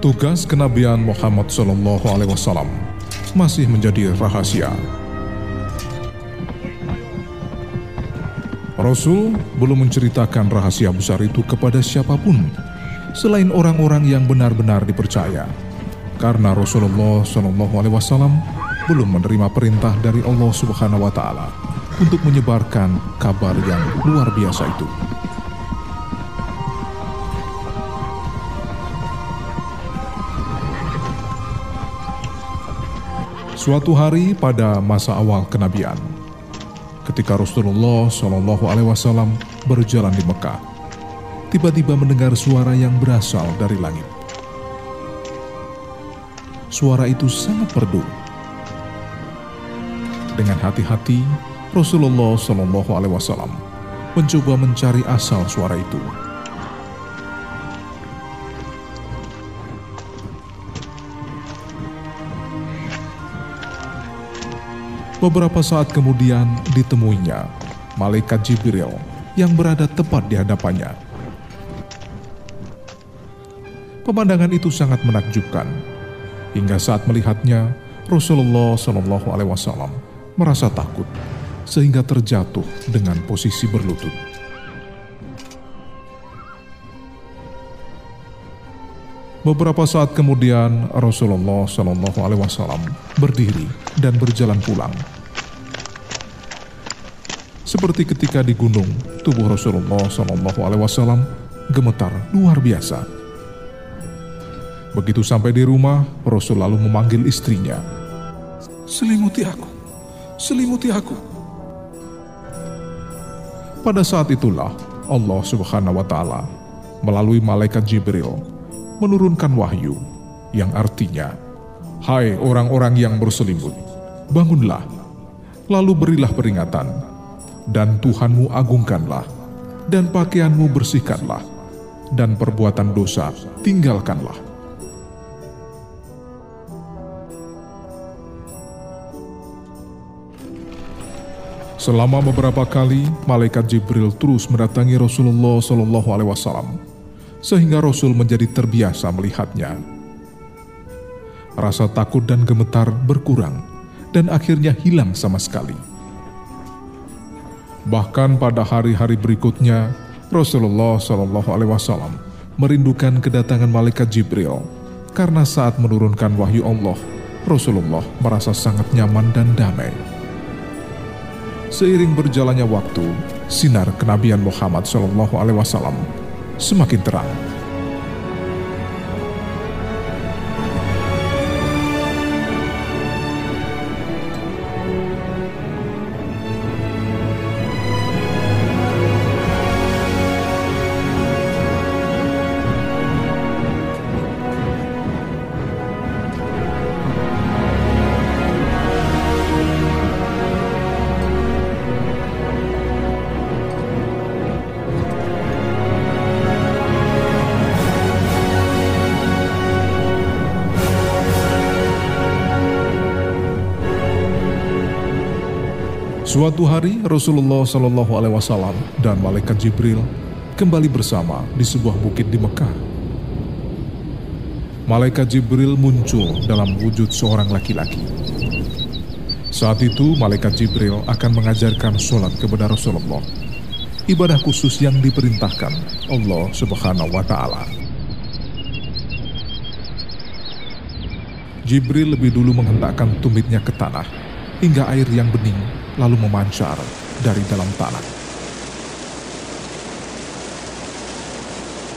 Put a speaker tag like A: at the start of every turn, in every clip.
A: Tugas kenabian Muhammad Shallallahu Alaihi Wasallam masih menjadi rahasia. Rasul belum menceritakan rahasia besar itu kepada siapa pun selain orang-orang yang benar-benar dipercaya. Karena Rasulullah Shallallahu Alaihi Wasallam belum menerima perintah dari Allah Subhanahu Wa Taala untuk menyebarkan kabar yang luar biasa itu. Suatu hari pada masa awal kenabian, ketika Rasulullah Shallallahu Alaihi Wasallam berjalan di Mekah, tiba-tiba mendengar suara yang berasal dari langit. Suara itu sangat merdu. Dengan hati-hati, Rasulullah Shallallahu Alaihi Wasallam mencoba mencari asal suara itu. Beberapa saat kemudian ditemuinya malaikat Jibril yang berada tepat di hadapannya. Pemandangan itu sangat menakjubkan. Hingga saat melihatnya, Rasulullah Shallallahu Alaihi Wasallam merasa takut sehingga terjatuh dengan posisi berlutut. Beberapa saat kemudian Rasulullah Shallallahu Alaihi Wasallam berdiri dan berjalan pulang. Seperti ketika di gunung, tubuh Rasulullah Shallallahu Alaihi Wasallam gemetar luar biasa. Begitu sampai di rumah, Rasul lalu memanggil istrinya. Selimuti aku, selimuti aku. Pada saat itulah Allah Subhanahu wa Ta'ala melalui malaikat Jibril menurunkan wahyu yang artinya, Hai orang-orang yang berselimut, bangunlah, lalu berilah peringatan, dan Tuhanmu agungkanlah, dan pakaianmu bersihkanlah, dan perbuatan dosa tinggalkanlah. Selama beberapa kali, malaikat Jibril terus mendatangi Rasulullah Shallallahu Alaihi Wasallam sehingga Rasul menjadi terbiasa melihatnya. Rasa takut dan gemetar berkurang dan akhirnya hilang sama sekali. Bahkan pada hari-hari berikutnya, Rasulullah Shallallahu Alaihi Wasallam merindukan kedatangan malaikat Jibril karena saat menurunkan wahyu Allah, Rasulullah merasa sangat nyaman dan damai. Seiring berjalannya waktu, sinar kenabian Muhammad Shallallahu Alaihi Wasallam semakin terang. Suatu hari Rasulullah Shallallahu Alaihi Wasallam dan malaikat Jibril kembali bersama di sebuah bukit di Mekah. Malaikat Jibril muncul dalam wujud seorang laki-laki. Saat itu malaikat Jibril akan mengajarkan sholat kepada Rasulullah, ibadah khusus yang diperintahkan Allah Subhanahu wa Ta'ala. Jibril lebih dulu menghentakkan tumitnya ke tanah hingga air yang bening lalu memancar dari dalam tanah.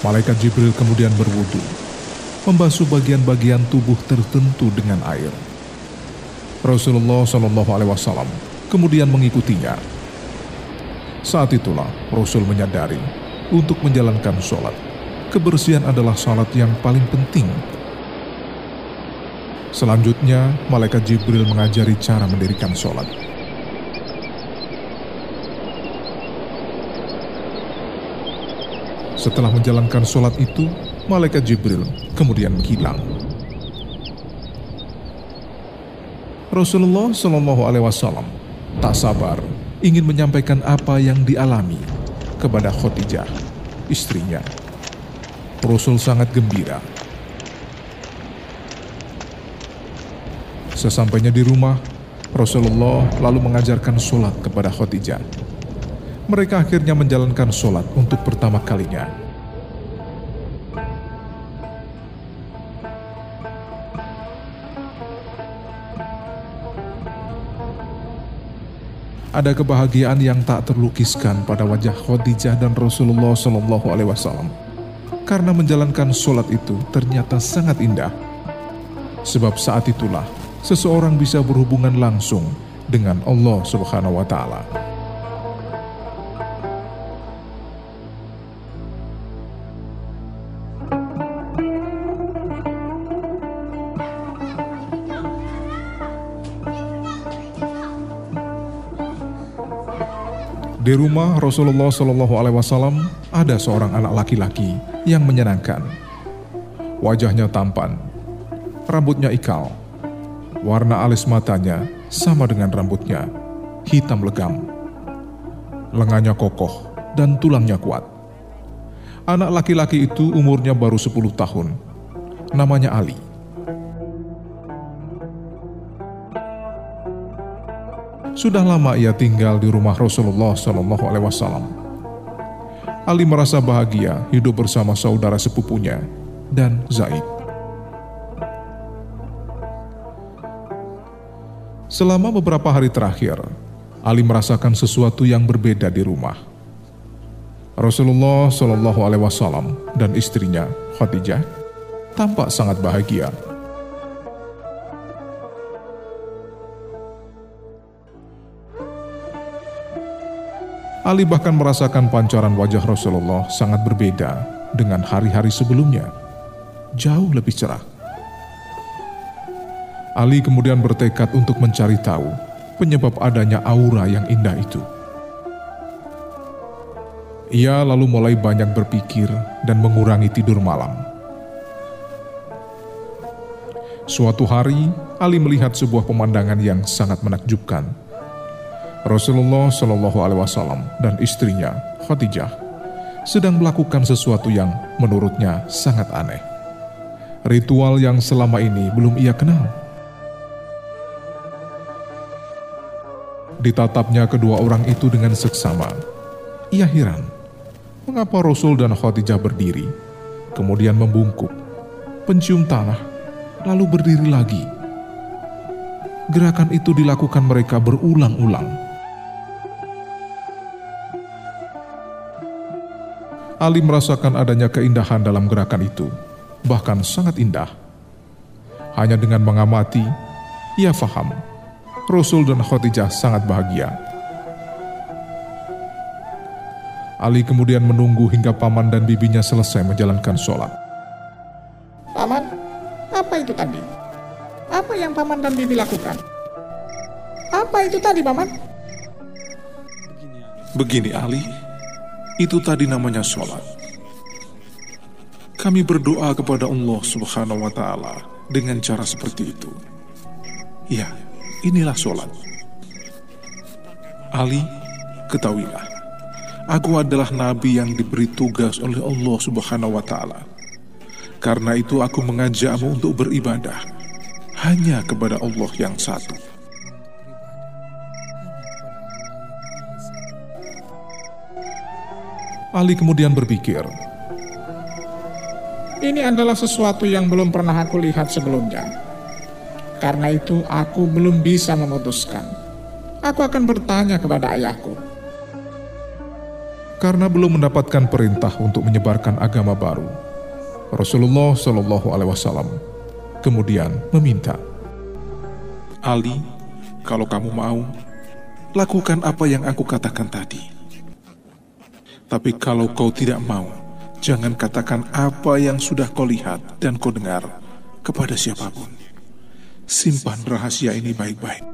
A: Malaikat Jibril kemudian berwudu, membasuh bagian-bagian tubuh tertentu dengan air. Rasulullah Shallallahu Alaihi Wasallam kemudian mengikutinya. Saat itulah Rasul menyadari untuk menjalankan sholat, kebersihan adalah sholat yang paling penting. Selanjutnya, malaikat Jibril mengajari cara mendirikan sholat. Setelah menjalankan sholat itu, malaikat Jibril kemudian menghilang. Rasulullah Shallallahu Alaihi Wasallam tak sabar ingin menyampaikan apa yang dialami kepada Khadijah, istrinya. Rasul sangat gembira. Sesampainya di rumah, Rasulullah lalu mengajarkan sholat kepada Khadijah mereka akhirnya menjalankan sholat untuk pertama kalinya. Ada kebahagiaan yang tak terlukiskan pada wajah Khadijah dan Rasulullah Shallallahu Alaihi Wasallam karena menjalankan sholat itu ternyata sangat indah. Sebab saat itulah seseorang bisa berhubungan langsung dengan Allah Subhanahu wa taala. Di rumah Rasulullah Shallallahu Alaihi Wasallam ada seorang anak laki-laki yang menyenangkan. Wajahnya tampan, rambutnya ikal, Warna alis matanya sama dengan rambutnya, hitam legam. Lengannya kokoh dan tulangnya kuat. Anak laki-laki itu umurnya baru 10 tahun. Namanya Ali. Sudah lama ia tinggal di rumah Rasulullah Shallallahu Alaihi Wasallam. Ali merasa bahagia hidup bersama saudara sepupunya dan Zaid. Selama beberapa hari terakhir, Ali merasakan sesuatu yang berbeda di rumah. Rasulullah Shallallahu Alaihi Wasallam dan istrinya Khadijah tampak sangat bahagia. Ali bahkan merasakan pancaran wajah Rasulullah sangat berbeda dengan hari-hari sebelumnya, jauh lebih cerah. Ali kemudian bertekad untuk mencari tahu penyebab adanya aura yang indah itu. Ia lalu mulai banyak berpikir dan mengurangi tidur malam. Suatu hari, Ali melihat sebuah pemandangan yang sangat menakjubkan. Rasulullah Shallallahu Alaihi Wasallam dan istrinya Khadijah sedang melakukan sesuatu yang menurutnya sangat aneh. Ritual yang selama ini belum ia kenal. Ditatapnya kedua orang itu dengan seksama. Ia heran, mengapa Rasul dan Khadijah berdiri, kemudian membungkuk, pencium tanah, lalu berdiri lagi. Gerakan itu dilakukan mereka berulang-ulang. Ali merasakan adanya keindahan dalam gerakan itu, bahkan sangat indah. Hanya dengan mengamati, ia faham Rasul dan Khadijah sangat bahagia. Ali kemudian menunggu hingga paman dan bibinya selesai menjalankan sholat.
B: Paman, apa itu tadi? Apa yang paman dan bibi lakukan? Apa itu tadi, paman?
A: Begini Ali, itu tadi namanya sholat. Kami berdoa kepada Allah Subhanahu wa Ta'ala dengan cara seperti itu. Ya, inilah sholat. Ali, ketahuilah, aku adalah nabi yang diberi tugas oleh Allah Subhanahu wa taala. Karena itu aku mengajakmu untuk beribadah hanya kepada Allah yang satu. Ali kemudian berpikir,
B: Ini adalah sesuatu yang belum pernah aku lihat sebelumnya. Karena itu aku belum bisa memutuskan. Aku akan bertanya kepada ayahku.
A: Karena belum mendapatkan perintah untuk menyebarkan agama baru, Rasulullah Shallallahu Alaihi Wasallam kemudian meminta, Ali, kalau kamu mau, lakukan apa yang aku katakan tadi. Tapi kalau kau tidak mau, jangan katakan apa yang sudah kau lihat dan kau dengar kepada siapa pun simpan rahasia ini baik-baik.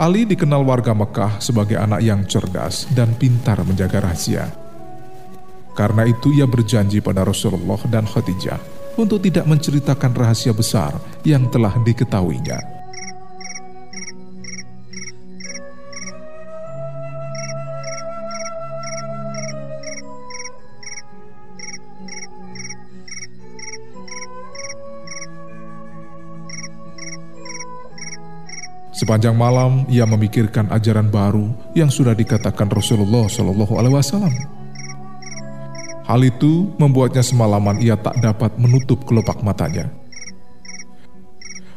A: Ali dikenal warga Mekah sebagai anak yang cerdas dan pintar menjaga rahasia. Karena itu ia berjanji pada Rasulullah dan Khadijah untuk tidak menceritakan rahasia besar yang telah diketahuinya. Sepanjang malam ia memikirkan ajaran baru yang sudah dikatakan Rasulullah Shallallahu Alaihi Wasallam. Hal itu membuatnya semalaman ia tak dapat menutup kelopak matanya.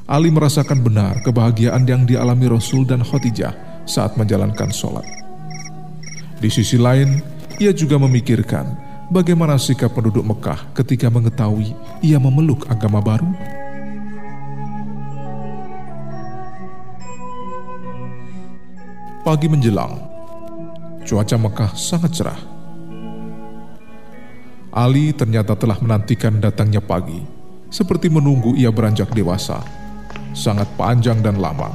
A: Ali merasakan benar kebahagiaan yang dialami Rasul dan Khadijah saat menjalankan sholat. Di sisi lain, ia juga memikirkan bagaimana sikap penduduk Mekah ketika mengetahui ia memeluk agama baru. Pagi menjelang, cuaca Mekah sangat cerah. Ali ternyata telah menantikan datangnya pagi, seperti menunggu ia beranjak dewasa, sangat panjang dan lama.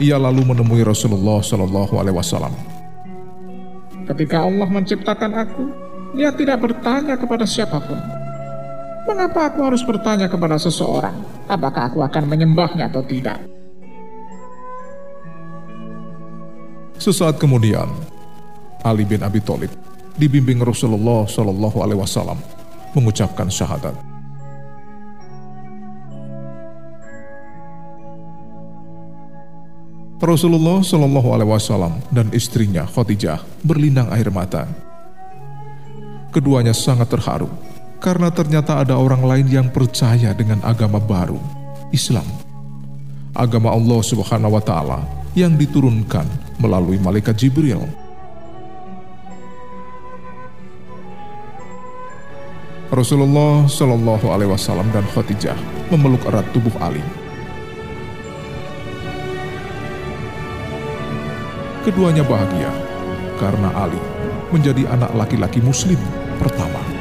A: Ia lalu menemui Rasulullah Shallallahu Alaihi Wasallam.
B: Ketika Allah menciptakan aku, Dia tidak bertanya kepada siapa pun. Mengapa aku harus bertanya kepada seseorang? Apakah aku akan menyembahnya atau tidak.
A: Sesaat kemudian, Ali bin Abi Thalib dibimbing Rasulullah Shallallahu Alaihi Wasallam mengucapkan syahadat. Rasulullah Shallallahu Alaihi Wasallam dan istrinya Khadijah berlinang air mata. Keduanya sangat terharu karena ternyata ada orang lain yang percaya dengan agama baru, Islam. Agama Allah Subhanahu wa taala yang diturunkan melalui malaikat Jibril. Rasulullah Shallallahu Alaihi Wasallam dan Khadijah memeluk erat tubuh Ali. Keduanya bahagia karena Ali menjadi anak laki-laki Muslim pertama.